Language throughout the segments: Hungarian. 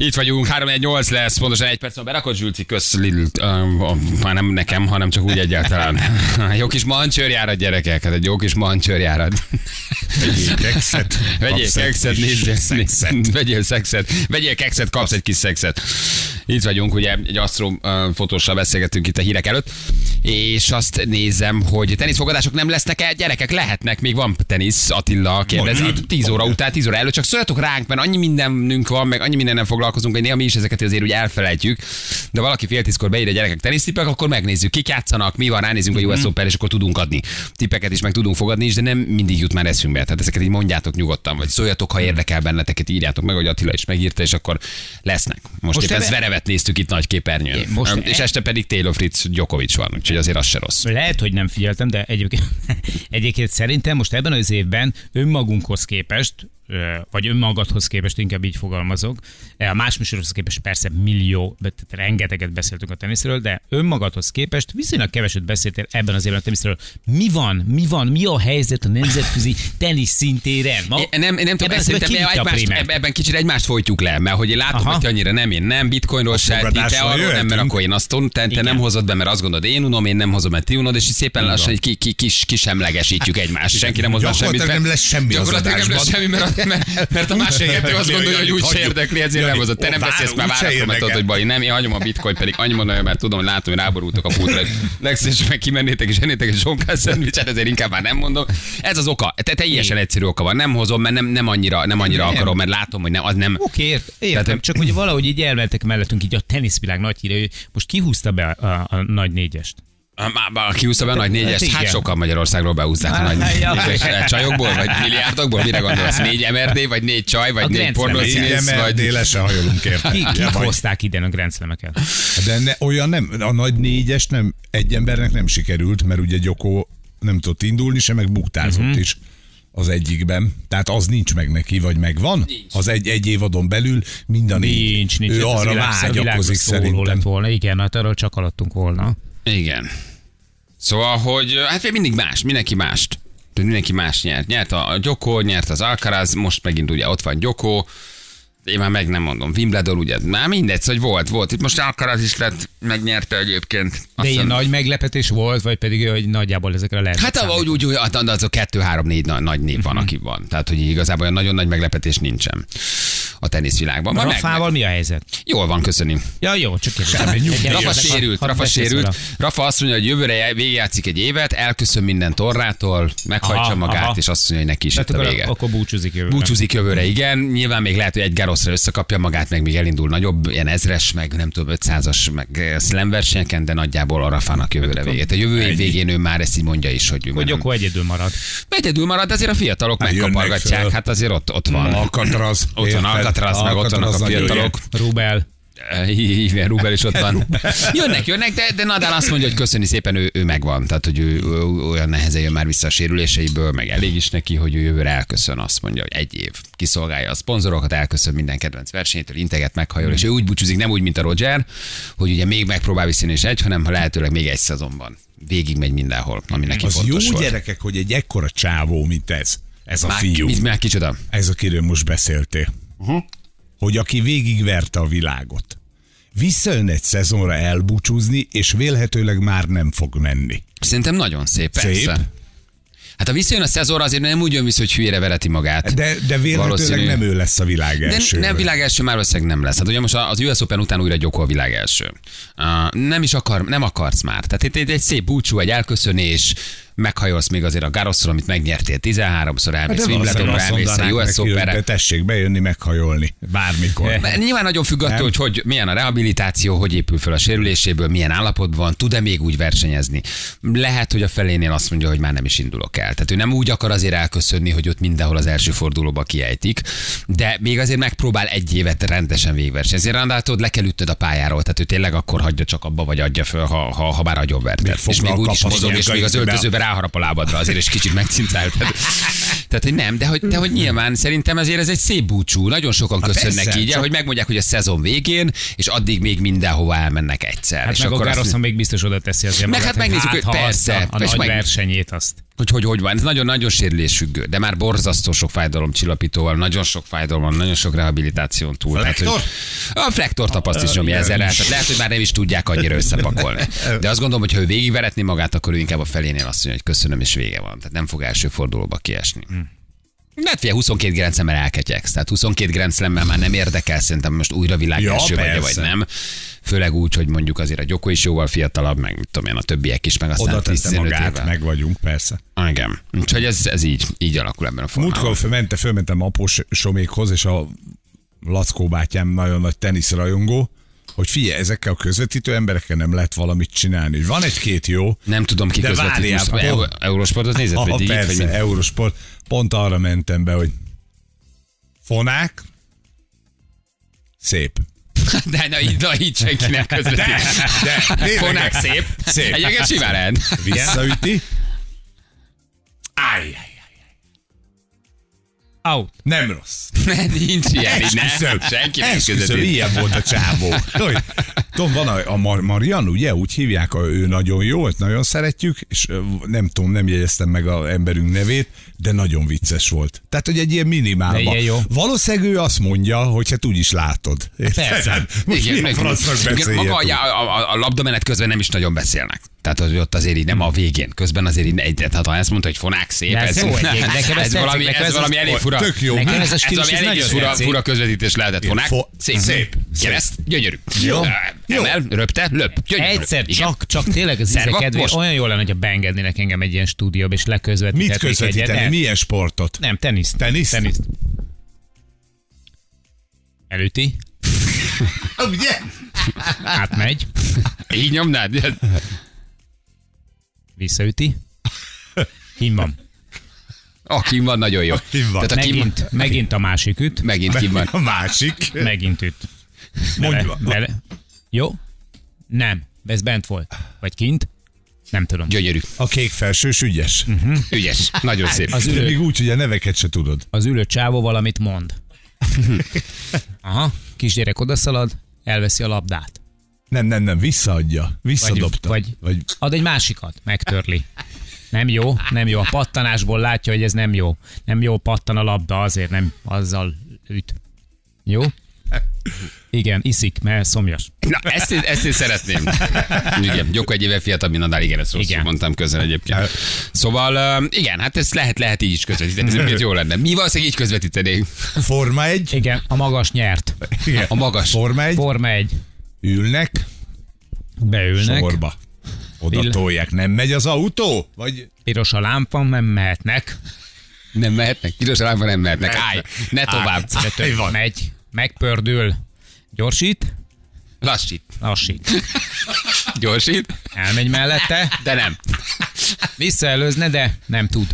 Itt vagyunk, 318 lesz, pontosan egy perc, berakod Zsülci, kösz Lidl, uh, már nem nekem, hanem csak úgy egyáltalán. jó kis mancsőrjárat, gyerekek, hát egy jó kis mancsőrjárat. Vegyél kekszet. Vegyél kekszet, nézzél. szexet. Vegyél szexet. Vegyél kekszet, kapsz egy kis szexet. Itt vagyunk, ugye egy asztró uh, fotóssal beszélgetünk itt a hírek előtt, és azt nézem, hogy teniszfogadások nem lesznek el, gyerekek lehetnek, még van tenisz, Attila kérdezi, Mondjad. 10 óra után, 10 óra előtt, csak szóljatok ránk, mert annyi mindenünk van, meg annyi mindennel foglalkozunk, hogy néha mi is ezeket azért úgy elfelejtjük. De valaki fél tízkor beír a gyerekek tenisztippek, akkor megnézzük, kik játszanak, mi van, ránézünk a US Open, és akkor tudunk adni tippeket is, meg tudunk fogadni is, de nem mindig jut már eszünkbe. Tehát ezeket így mondjátok nyugodtan, vagy szóljatok, ha érdekel benneteket, írjátok meg, hogy Attila is megírta, és akkor lesznek. Most, Most Most éppen Zverevet néztük itt nagy képernyőn. Most és e- este pedig Taylor Fritz Djokovic van, úgyhogy azért az se rossz. Lehet, hogy nem figyeltem, de egyébként, egyébként szerintem most ebben az évben önmagunkhoz képest, vagy önmagadhoz képest, inkább így fogalmazok, a más műsorokhoz képest persze millió, de tehát rengeteget beszéltünk a teniszről, de önmagadhoz képest viszonylag keveset beszéltél ebben az évben a teniszről. Mi van, mi van, mi a helyzet a nemzetközi tenisz szintéren? Ma, É, nem, nem tudom, ebben szerintem egymást, ebben kicsit egymást folytjuk le, mert hogy én látom, Aha. hogy te annyira nem, én nem, bitcoinról se, ti, te arról nem, mert akkor én azt te, te nem hozod be, mert azt gondolod, én unom, én nem hozom, mert ti unod, és így szépen lassan egy ki, ki, kis, kisemlegesítjük egymást. Senki nem hoz be semmit. Nem lesz semmi az Gyakorlatilag nem lesz semmi, mert, mert, mert a másik kettő azt gondolja, hogy úgy se érdekli, ezért nem hozott. Te nem beszélsz már érdekel. hogy baj, nem, én hagyom a bitcoin, pedig annyi mondom, mert tudom, látom, hogy ráborultok a pultra. És meg kimennétek, és ennétek egy sonkás szendvicset, ezért inkább már nem mondom. Ez az oka. Te teljesen egyszerű oka van. Nem hozom, mert nem, nem annyira, nem annyira Nem. akarom, mert látom, hogy nem, az nem. Oké, ért, értem, Tehát- csak hogy valahogy így elmentek mellettünk így a teniszvilág nagy híre, most kihúzta be a, a, a nagy négyest. Már, kiúszta be a nagy négyest, Hát hát sokan Magyarországról beúzták a Á, nagy négyes csajokból, vagy milliárdokból, mire gondolsz? Négy MRD, vagy négy csaj, vagy A négy pornószínész, vagy... déle se hajolunk érte. Ki, kik hozták ide a Grand Slam-eket? De ne, olyan nem, a nagy négyes nem, egy embernek nem sikerült, mert ugye Gyokó nem tudott indulni se, meg buktázott uh-huh. is az egyikben. Tehát az nincs meg neki, vagy megvan? Nincs. Az egy, egy évadon belül mind a négy. Nincs, nincs. Ő Hát arra vágyakozik szerintem. lett volna. Igen, hát arról csak alattunk volna. Igen. Szóval, hogy hát mindig más, mindenki mást. Tehát mindenki más nyert. Nyert a Gyokó, nyert az Alcaraz, most megint ugye ott van Gyokó. Én már meg nem mondom. Wimbledon ugye, már mindegy, hogy volt, volt. Itt most Alcaraz is lett, megnyerte egyébként. De Azt ilyen hiszem- nagy meglepetés volt, vagy pedig hogy nagyjából ezekre lehet. Hát úgy, úgy, úgy, hát az a kettő, három, négy nagy, nagy név van, aki van. Tehát, hogy igazából olyan nagyon nagy meglepetés nincsen a teniszvilágban. Meg- Rafával mi a helyzet? Jól van, köszönöm. Ja, jó, csak kérdezem. Rafa sérült, Rafa sérült. Rafa azt mondja, hogy jövőre végigjátszik egy évet, elköszön minden torrától, meghajtsa Aha, magát, aha. és azt mondja, hogy neki is itt a akkor, vége. akkor búcsúzik jövőre. Búcsúzik jövőre, igen. Nyilván még lehet, hogy egy Garoszra összekapja magát, meg még elindul nagyobb, ilyen ezres, meg nem tudom, 500-as, meg eh, slam versenyeken, de nagyjából a Rafának jövőre véget. A jövő év végén ő már ezt így mondja is, hogy Hogy Gyokó egyedül marad. Egyedül marad, azért a fiatalok Hát megkapargatják, hát azért ott, ott van. Alcatraz. Ott van? Alcatraz, meg ott vannak a fiatalok. jó. Rubel. Igen, Rubel is ott van. Jönnek, jönnek, de, de Nadal azt mondja, hogy köszöni szépen, ő, ő megvan. Tehát, hogy ő, ő olyan nehezen jön már vissza a sérüléseiből, meg elég is neki, hogy ő jövőre elköszön. Azt mondja, hogy egy év kiszolgálja a szponzorokat, elköszön minden kedvenc versenytől, integet, meghajol, és ő úgy búcsúzik, nem úgy, mint a Roger, hogy ugye még megpróbál visszajönni és egy, hanem ha lehetőleg még egy szezonban. Végig megy mindenhol, ami neki Az jó fontos volt. gyerekek, hogy egy ekkora csávó, mint ez. Ez a Már, fiú. mit, már kicsoda? Ez, akiről most beszéltél. Uh-huh. Hogy aki végigverte a világot. Visszajön egy szezonra elbúcsúzni, és vélhetőleg már nem fog menni. Szerintem nagyon szép, persze. Szép. Hát ha visszajön a szezonra, azért nem úgy jön vissza, hogy hülyére vereti magát. De, de Valószínű. nem ő lesz a világ De első. nem világ első már valószínűleg nem lesz. Hát ugye most az US Open után újra Gyokó a világ első. Uh, nem is akar, nem akarsz már. Tehát itt egy, egy szép búcsú, egy elköszönés, meghajolsz még azért a Garoszról, amit megnyertél 13-szor, elmész Hát de Wimbledonra, elmész a US de tessék bejönni, meghajolni. Bármikor. Mert Nyilván nagyon függ attól, hogy, hogy milyen a rehabilitáció, hogy épül fel a sérüléséből, milyen állapotban van, tud-e még úgy versenyezni. Lehet, hogy a felénél azt mondja, hogy már nem is indulok el. Tehát ő nem úgy akar azért elköszönni, hogy ott mindenhol az első fordulóba kiejtik, de még azért megpróbál egy évet rendesen végversenyezni. Ezért Randától le kell ütnöd a pályáról, tehát ő tényleg akkor hagyja csak abba, vagy adja föl, ha, ha, ha bár agyonverted. Még És még úgy is mozog, és még az gazdibe. Ráharap a lábadra azért, és kicsit megcincál. Tehát, tehát, hogy nem, de hogy, de hogy nyilván szerintem ezért ez egy szép búcsú. Nagyon sokan köszönnek persze, így, csak- hogy megmondják, hogy a szezon végén, és addig még mindenhova elmennek egyszer. Hát és meg akkor azt- még biztos oda teszi azért Meg magát, hát hogy megnézzük, hogy ha persze, a, a nagy versenyét azt. hogy hogy, hogy van. Ez nagyon-nagyon sérülésfüggő, de már borzasztó sok fájdalom csillapítóval, nagyon sok fájdalom nagyon sok rehabilitáción túl. Tehát, Flektor? hogy a flektor tapaszt is nyomja ezzel el. Tehát lehet, hogy már nem is tudják annyira összepakolni. De azt gondolom, hogy ha ő végigveretni magát, akkor ő inkább a felénél azt mondja, hogy köszönöm, és vége van. Tehát nem fog első fordulóba kiesni. Hát figyelj, 22 Grand Slam-mel elketyegsz. Tehát 22 Grand Slam-mel már nem érdekel szerintem most újra világ Ja, első vagy, vagy nem. Főleg úgy, hogy mondjuk azért a Gyoko is jóval fiatalabb, meg mit tudom én, a többiek is, meg aztán Oda tette 15 magát, évvel. meg vagyunk, persze. Igen. Úgyhogy ez, ez így, így alakul ebben a formában. Múltkor fölmente, fölmentem após somékhoz, és a Lackó bátyám nagyon nagy teniszrajongó, hogy figyelj, ezekkel a közvetítő emberekkel nem lehet valamit csinálni. Van egy-két jó, Nem tudom, ki De közvetít pont- Eu- Eurosportot nézett, ha, vagy vagy persze, mi? Eurosport. Pont arra mentem be, hogy fonák, szép. De na, így- na így senki nem közvetít. De, tényleg, Fonák szép. Szép. Egyébként simán lehet. Visszaüti. Áj, Out. nem rossz. Nincs ilyen, Esküszöm. Senki nem esküszöm, ilyen volt a csávó. Tudom, van a, a Mar- Marian, ugye, úgy hívják, a, ő nagyon jó, őt nagyon szeretjük, és nem tudom, nem jegyeztem meg a emberünk nevét, de nagyon vicces volt. Tehát, hogy egy ilyen minimálban. Valószínűleg ő azt mondja, hogy hát úgy is látod. Érted? Persze. Most Igen, igen, maga a, a, a, labdamenet közben nem is nagyon beszélnek. Tehát hogy ott azért így nem a végén, közben azért így egy, tehát ha ezt mondta, hogy fonák szép, ez ez, jó egyébként, nekem ez ez, valami, nekem ez ez valami az- elég fura. Tök jó. Nekem ez a Ez stílus valami ez elég nagyon fura, fura közvetítés lehetett. Fonák, fo- szép. szép. Kereszt, gyönyörű. Jó. Jó. Emel, röpte, löp, gyönyörű. Egyszer Igen. csak, csak tényleg az íze most. olyan jó lenne, hogyha beengednének engem egy ilyen stúdióba, és Mit leközvetítetnék egyet. közvetíteni? Milyen sportot? nem tenisz. Tenisz? Tenisz. Előtti, Ugye? átmegy, Így nyomnád? visszaüti, kim van. A Kim van nagyon jó. Kim van. Tehát a Kim, Megint, megint a másik üt, megint Kim van. A másik. megint üt. Mondja. Bele. Jó? Nem. Ez bent volt. Vagy kint? Nem tudom. Gyönyörű. A kék felsős ügyes. Ügyes. Nagyon szép. Az ülő, még úgy, hogy a neveket se tudod. az ülő csávó valamit mond. Aha, kisgyerek odaszalad, elveszi a labdát. Nem, nem, nem, visszaadja. Visszadobta. vagy- vagy Ad egy másikat, megtörli. Nem jó, nem jó. A pattanásból látja, hogy ez nem jó. Nem jó pattan a labda, azért nem azzal üt. Jó? Igen, iszik, mert szomjas. Na, ezt, én- ezt én szeretném. Igen, Gyoko egy éve fiatal, mint Nadal, igen, ezt rosszul Igen. mondtam közben egyébként. Szóval, igen, hát ezt lehet, lehet így is közvetíteni, ez jó lenne. Mi valószínűleg így közvetítenénk? Forma egy. Igen, a magas nyert. Igen. A magas. Forma egy. Forma egy. Ülnek. Beülnek. Sorba. Oda tolják. Nem megy az autó? Vagy Piros a lámpa, nem mehetnek. Nem mehetnek, piros lámpa nem mehetnek. Állj, ne tovább. Állj. Több van. megy, megpördül, gyorsít, Lassít, lassít. gyorsít, Elmegy mellette, de nem. visszaelőzne, de nem tud.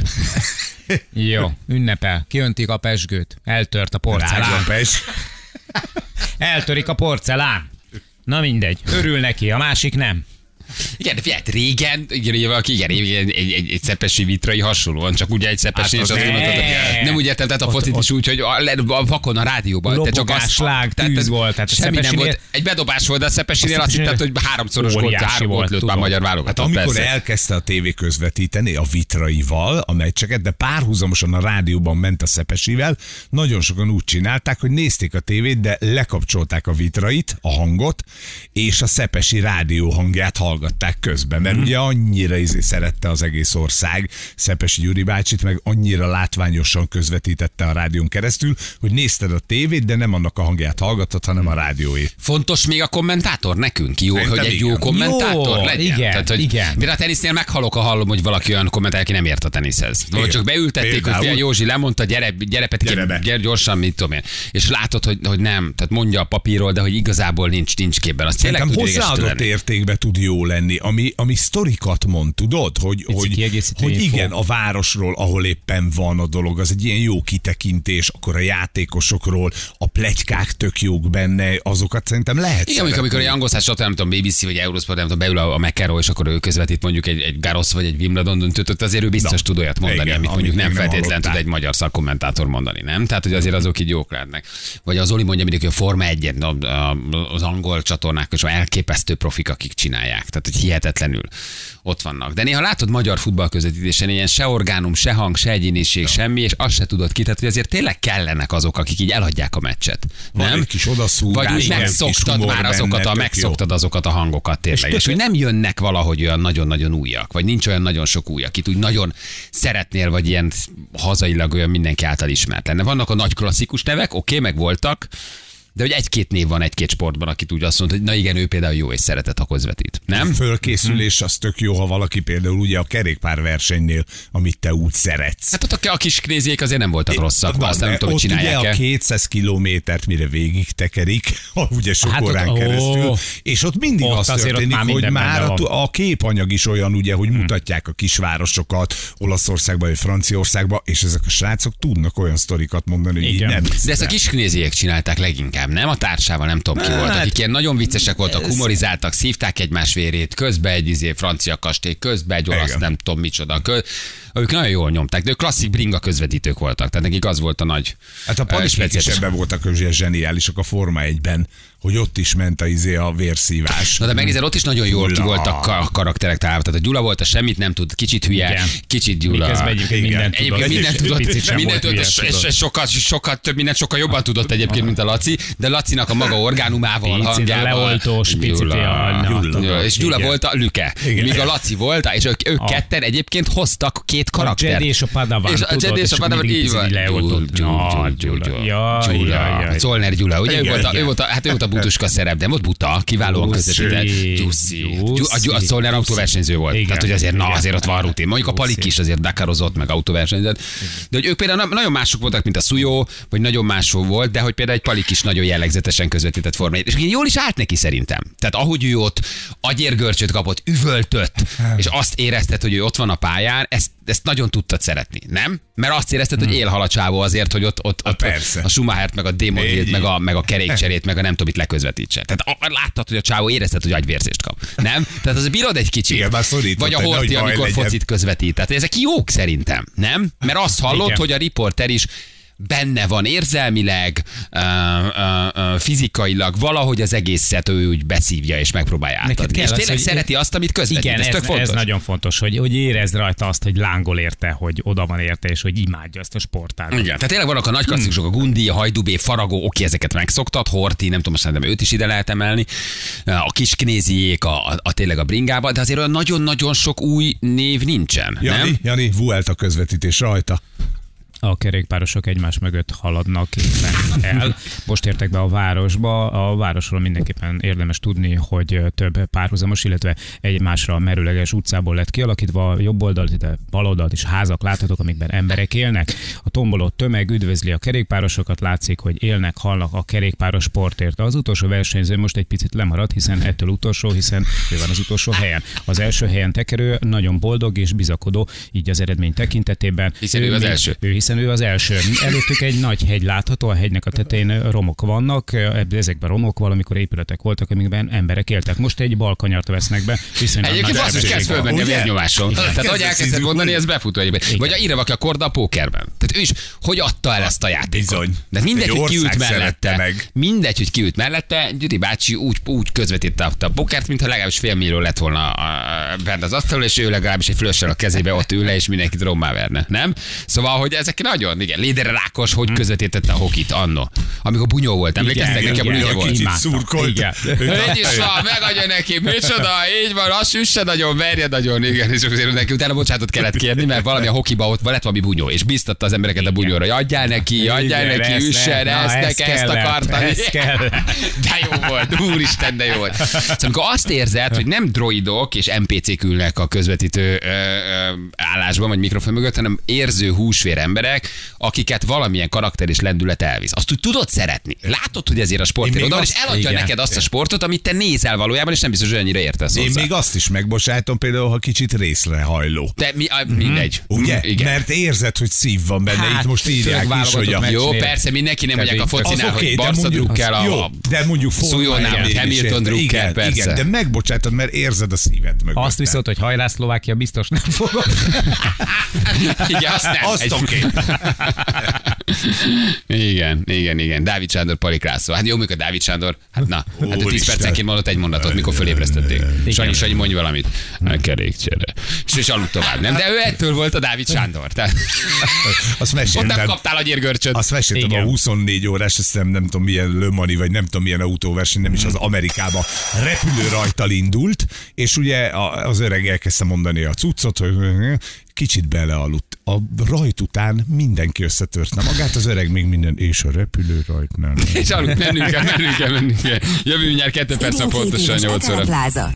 Jó, ünnepel, kiöntik a pesgőt, eltört a porcelán. Rágapes. Eltörik a porcelán. Na mindegy, örül neki, a másik nem. Igen, de figyelj, hát régen, igen, ugye valaki, igen, egy, egy, egy, egy szepesi vitrai hasonlóan, csak ugye egy szepesi, Hát és az azt ne. gondoltad, hogy nem úgy értem, tehát a focit is úgy, hogy a, a vakon a rádióban, te csak azt, slág, tűz volt, tehát semmi nem volt. Egy bedobás volt, de a szepesinél azt Szepesinél hogy háromszoros volt, három volt, lőtt már magyar Hát válogatott. amikor persze. elkezdte a tévé közvetíteni a vitraival, a meccseket, de párhuzamosan a rádióban ment a szepesivel, nagyon sokan úgy csinálták, hogy nézték a tévét, de lekapcsolták a vitrait, a hangot, és a szepesi rádió hangját hallgatták közben, mert ugye annyira izé szerette az egész ország Szepesi Gyuri bácsit, meg annyira látványosan közvetítette a rádión keresztül, hogy nézted a tévét, de nem annak a hangját hallgattad, hanem a rádióét. Fontos még a kommentátor nekünk, jó, Szerintem hogy egy jó igen. kommentátor Jó, legyen. igen, Tehát, hogy igen. De a tenisznél meghalok, ha hallom, hogy valaki olyan kommentál, aki nem ért a teniszhez. Vagy csak beültették, hogy Például. fia Józsi lemondta, gyere, gyere Peti, Gyere gyere gyorsan, mit tudom én. És látod, hogy, hogy nem, tehát mondja a papírról, de hogy igazából nincs, nincs képben. Az tényleg tud hozzáadott értékbe tud jó jó lenni, ami, ami sztorikat mond, tudod? Hogy, hogy, hogy igen, a városról, ahol éppen van a dolog, az egy ilyen jó kitekintés, akkor a játékosokról, a plegykák tök jók benne, azokat szerintem lehet Igen, amikor, amikor egy angol száz csatorna, nem tudom, BBC vagy Eurosport, nem tudom, beül a, a McEnroe, és akkor ő közvetít mondjuk egy, egy Garros vagy egy Wimbledon döntőt, ott azért ő biztos Na, tud olyat mondani, igen, amit amit mondjuk nem nem feltétlen tud egy magyar szakkommentátor mondani, nem? Tehát, hogy azért azok így jók lehetnek. Vagy az Oli mondja mindig, hogy a Forma 1 az angol csatornák, és elképesztő profik, akik csinálják. Tehát, hogy hihetetlenül ott vannak. De néha látod magyar futball közvetítésen ilyen se orgánum, se hang, se egyéniség, semmi, és azt se tudod ki, tehát, hogy azért tényleg kellenek azok, akik így elhagyják a meccset. Van nem? egy kis odaszúrás, Vagy úgy megszoktad már azokat benne, a, megszoktad azokat a hangokat tényleg. És, és hogy nem jönnek valahogy olyan nagyon-nagyon újak, vagy nincs olyan nagyon sok új, akit úgy nagyon szeretnél, vagy ilyen hazailag olyan mindenki által ismert lenne. Vannak a nagy klasszikus nevek, oké, meg voltak, de hogy egy-két név van egy-két sportban, akit úgy azt mondta, hogy na igen, ő például jó és szeretett, ha közvetít. Nem? Fölkészülés az tök jó, ha valaki például ugye a kerékpárversenynél, amit te úgy szeretsz. Hát ott a, a kis knéziék azért nem voltak rosszak, Na, aztán nem tudom, hogy ott ugye csinálják a el. 200 kilométert mire végig tekerik, ugye sok Hát ott- órán ó. keresztül, és ott mindig Ott az azért ott történik, már hogy már a, a képanyag is olyan, ugye, hogy mutatják a kisvárosokat Olaszországba vagy Franciaországba, és ezek a srácok tudnak olyan sztorikat mondani, hogy így Igen. nem De ezt a el. kis knéziek csinálták leginkább, nem? A társával nem tudom ki volt, Hát, akik ilyen nagyon viccesek voltak, humorizáltak, szívták egymás vérét, közbe egy izé, francia kastély, közbe egy olasz, Igen. nem tudom micsoda. Kö... Ők nagyon jól nyomták, de ők klasszik bringa közvetítők voltak, tehát nekik az volt a nagy Hát a ö, Palisek is ebben voltak zseniálisak a Forma 1-ben, hogy ott is ment a, izé a vérszívás. Na de megnézed, ott is nagyon jól ki Gyula. voltak ka- a karakterek találva. Tehát a Gyula volt, a semmit nem tud, kicsit hülye, Igen. kicsit Gyula. Miközben egyébként Igen. mindent tudott. Egyébként mindent tudott, volt és sokat, sokat több, mindent sokkal jobban tudott egyébként, mint a Laci, de Lacinak a maga orgánumával, Picit hangjával. leoltós, picit Gyula. Gyula. tudod, És Gyula igen. volt a Lüke, Igen. míg a Laci volt, és ők, ők A- ketten egyébként hoztak két A karakter. Jedi és a Padawan, És a Jedi és a Padawan, így van. Gyula, Gyula, Gyula. Gyula. Jaj, Gyula. Gyula, ugye ő volt, a, ő volt a, hát ő volt a butuska szerep, de volt buta, kiválóan közvetített. Gyuszi. Gyu- A, Gyu- a Zolner Gyuszi. autóversenyző volt. Tehát, hogy azért, na, azért ott van rutin. Mondjuk a Palik is azért Dakarozott, meg autóversenyzett. De hogy ők például na- nagyon mások voltak, mint a Szujó, vagy nagyon mások volt, de hogy például egy Palik is nagyon jellegzetesen közvetített formáját. És jól is állt neki szerintem. Tehát ahogy ő ott agyérgörcsöt kapott, üvöltött, és azt érezted, hogy ő ott van a pályán, ezt, ezt nagyon tudtad szeretni, nem? Mert azt érezted, hogy élhal a csávó azért, hogy ott, ott, ott persze. a Schumachert, meg a. Hillt, meg a, meg a kerékcserét, meg a nem tudom, mit leközvetítse. Tehát a, láttad, hogy a csávó érezted, hogy agyvérzést kap. Nem? Tehát az bírod egy kicsit. Igen, már Vagy a Horti, amikor legyen. focit közvetít. Tehát ezek jók szerintem, nem? Mert azt hallod, Igen. hogy a riporter is benne van érzelmileg, ö, ö, ö, fizikailag, valahogy az egészet ő úgy beszívja és megpróbálja átadni. És az, tényleg hogy- szereti azt, amit közvetít. Igen, ez, ez, tök fontos. ez nagyon fontos, hogy, hogy érezd rajta azt, hogy lángol érte, hogy oda van érte, és hogy imádja ezt a sportágat. Igen, tehát tényleg vannak a nagy klasszikusok, a Gundi, a Hajdubé, Faragó, oké, ezeket megszoktad, Horti, nem tudom, szerintem őt is ide lehet emelni, a kisknéziék, a, a, a tényleg a bringába, de azért olyan nagyon-nagyon sok új név nincsen, Jani, nem? Jani, Vuelta közvetítés rajta. A kerékpárosok egymás mögött haladnak éppen el. Most értek be a városba. A városról mindenképpen érdemes tudni, hogy több párhuzamos, illetve egymásra merőleges utcából lett kialakítva. A jobb oldalt, illetve bal oldalt is házak láthatók, amikben emberek élnek. A tomboló tömeg üdvözli a kerékpárosokat, látszik, hogy élnek, halnak a kerékpáros sportért. Az utolsó versenyző most egy picit lemaradt, hiszen ettől utolsó, hiszen ő van az utolsó helyen. Az első helyen tekerő nagyon boldog és bizakodó, így az eredmény tekintetében. Hiszen ő az még- első. Ő, hiszen ő az első. Előttük egy nagy hegy látható, a hegynek a tetején romok vannak, ezekben romok valamikor épületek voltak, amikben emberek éltek. Most egy balkanyart vesznek be, viszonylag Egyébként basszus, kezd fölmenni a vérnyomáson. Tehát ahogy szízunk, mondani, ez befut egyébként. Vagy a valaki a korda a pókerben. Tehát ő is, hogy adta el ezt a játékot. Bizony. De mindegy, Egy hogy kiült mellette. meg. Mindegy, hogy kiült mellette. Gyuri bácsi úgy, úgy közvetítette a pokert, mintha legalábbis fél millió lett volna bent az asztalon, és ő legalábbis egy flössel a kezébe ott ül le, és mindenkit rommá verne. Nem? Szóval, hogy ezek nagyon, igen, Léder Rákos, hogy közvetítette a hokit anno. Amikor bunyó volt, emlékeztek nekem, bunyó volt. Kicsit szurkolt. Igen. Így is van, megadja neki, micsoda, így van, azt üsse nagyon, verje nagyon, igen, és azért neki utána bocsánatot kellett kérni, mert valami a hokiba ott lett valami bunyó, és biztatta az embereket a bunyóra, hogy adjál neki, adjál neki, üssen, ezt, ez ezt, ezt akartam. De jó volt, úristen, de jó volt. Szóval amikor azt érzed, hogy nem droidok és NPC-k ülnek a közvetítő ö, ö, állásban, vagy mikrofon mögött, hanem érző húsvér emberek, emberek, akiket valamilyen karakter és lendület elvisz. Azt úgy tudod szeretni. Látod, hogy ezért a sportért Én oda és eladja igen. neked azt a sportot, amit te nézel valójában, és nem biztos, hogy annyira értesz Én hozzá. még azt is megbocsátom, például, ha kicsit részrehajló. De mi, a, mindegy. Ugye? Igen. Mert érzed, hogy szív van benne. Hát, Itt most írják is, hogy a... Jó, persze, mindenki nem mondják a focinál, Az oké, hogy de Barca mondjuk- drukkel a, Jó, de mondjuk Szújónál, én Hamilton drukkel, igen, persze. Igen, de megbocsátod, mert érzed a szívet mögött. Azt viszont, hogy hajrá Szlovákia biztos nem fogom. Igen, azt nem. Azt Egy- oké. Igen, igen, igen. Dávid Sándor palikrászó. Hát jó, mikor Dávid Sándor, hát na, hát ő 10 Úristen. percenként mondott egy mondatot, mikor fölébresztették. Sanyi, Sanyi, mondj valamit. Kerékcsere. És, és aludt tovább, nem? De ő ettől volt a Dávid Sándor. Tehát, Azt ott nem meséltem. kaptál a gyérgörcsöt. Azt meséltem Igen. a 24 órás, azt hiszem, nem tudom milyen lömani, vagy nem tudom milyen autóverseny, nem is az Amerikába repülő rajtal indult, és ugye a- az öreg elkezdte mondani a cuccot, hogy kicsit belealudt. A rajt után mindenki összetörte magát, az öreg még minden, és a repülő rajtnál. És aludt, mennünk kell, mennünk kell, mennünk kell. Jövő mindjárt 2 perc a pontosan éves 8 óra.